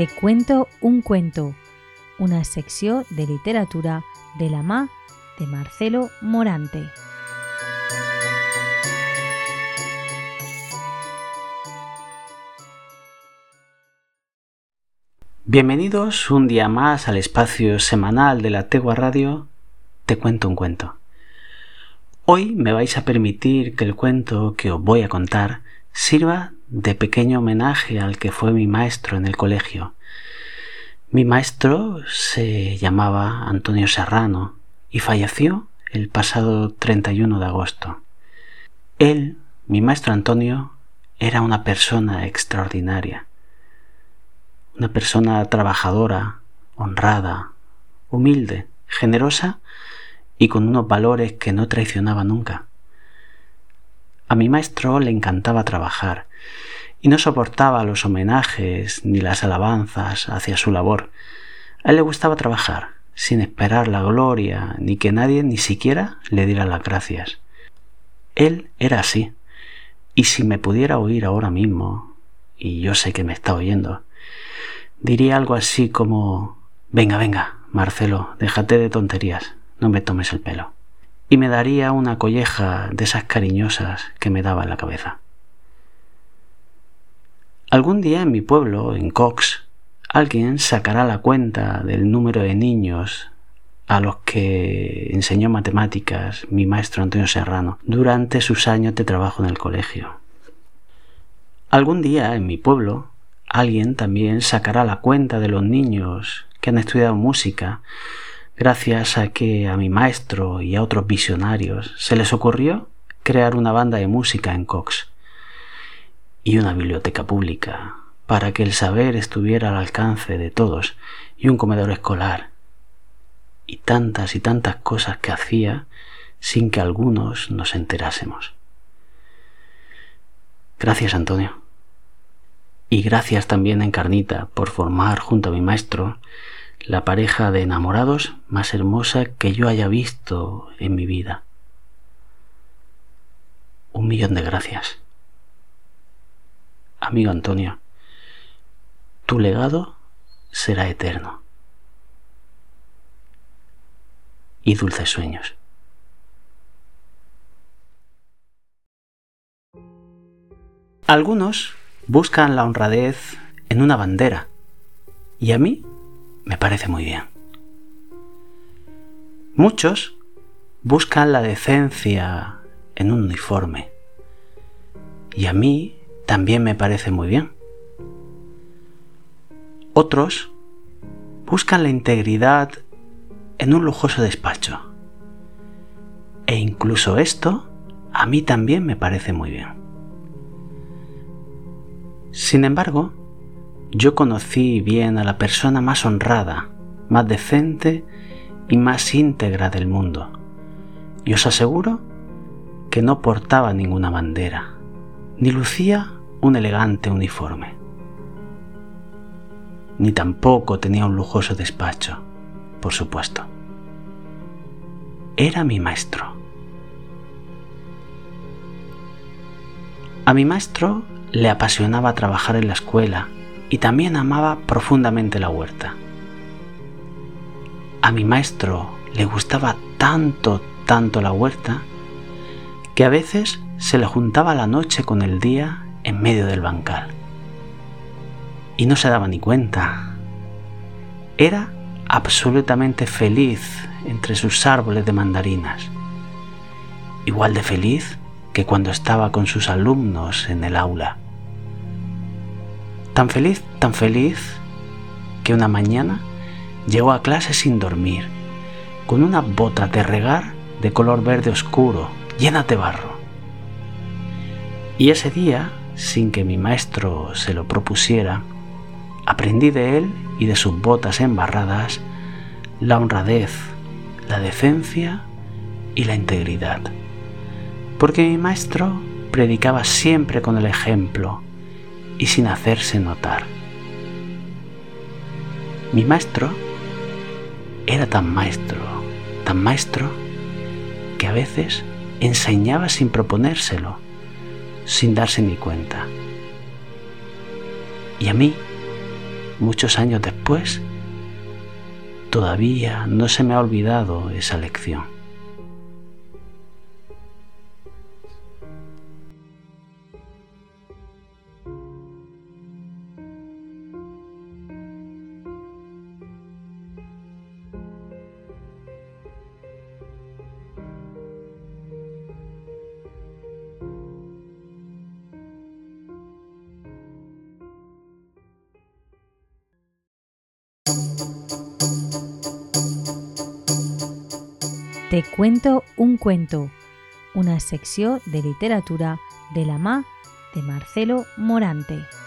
Te cuento un cuento, una sección de literatura de la MA de Marcelo Morante. Bienvenidos un día más al espacio semanal de la Tegua Radio Te cuento un cuento. Hoy me vais a permitir que el cuento que os voy a contar sirva de pequeño homenaje al que fue mi maestro en el colegio. Mi maestro se llamaba Antonio Serrano y falleció el pasado 31 de agosto. Él, mi maestro Antonio, era una persona extraordinaria una persona trabajadora, honrada, humilde, generosa y con unos valores que no traicionaba nunca. A mi maestro le encantaba trabajar y no soportaba los homenajes ni las alabanzas hacia su labor. A él le gustaba trabajar, sin esperar la gloria ni que nadie ni siquiera le diera las gracias. Él era así, y si me pudiera oír ahora mismo, y yo sé que me está oyendo, Diría algo así como Venga, venga, Marcelo, déjate de tonterías, no me tomes el pelo. Y me daría una colleja de esas cariñosas que me daba en la cabeza. Algún día en mi pueblo, en Cox, alguien sacará la cuenta del número de niños a los que enseñó matemáticas mi maestro Antonio Serrano durante sus años de trabajo en el colegio. Algún día en mi pueblo alguien también sacará la cuenta de los niños que han estudiado música gracias a que a mi maestro y a otros visionarios se les ocurrió crear una banda de música en Cox y una biblioteca pública para que el saber estuviera al alcance de todos y un comedor escolar y tantas y tantas cosas que hacía sin que algunos nos enterásemos. Gracias, Antonio. Y gracias también Encarnita por formar junto a mi maestro la pareja de enamorados más hermosa que yo haya visto en mi vida. Un millón de gracias. Amigo Antonio, tu legado será eterno. Y dulces sueños. Algunos buscan la honradez en una bandera. Y a mí me parece muy bien. Muchos buscan la decencia en un uniforme. Y a mí también me parece muy bien. Otros buscan la integridad en un lujoso despacho. E incluso esto a mí también me parece muy bien. Sin embargo, yo conocí bien a la persona más honrada, más decente y más íntegra del mundo. Y os aseguro que no portaba ninguna bandera, ni lucía un elegante uniforme, ni tampoco tenía un lujoso despacho, por supuesto. Era mi maestro. A mi maestro le apasionaba trabajar en la escuela y también amaba profundamente la huerta. A mi maestro le gustaba tanto, tanto la huerta, que a veces se le juntaba la noche con el día en medio del bancal. Y no se daba ni cuenta. Era absolutamente feliz entre sus árboles de mandarinas. Igual de feliz que cuando estaba con sus alumnos en el aula. Tan feliz, tan feliz, que una mañana llegó a clase sin dormir, con una bota de regar de color verde oscuro, llena de barro. Y ese día, sin que mi maestro se lo propusiera, aprendí de él y de sus botas embarradas la honradez, la decencia y la integridad. Porque mi maestro predicaba siempre con el ejemplo, y sin hacerse notar. Mi maestro era tan maestro, tan maestro, que a veces enseñaba sin proponérselo, sin darse ni cuenta. Y a mí muchos años después, todavía no se me ha olvidado esa lección. Te cuento un cuento, una sección de literatura de la mà de Marcelo Morante.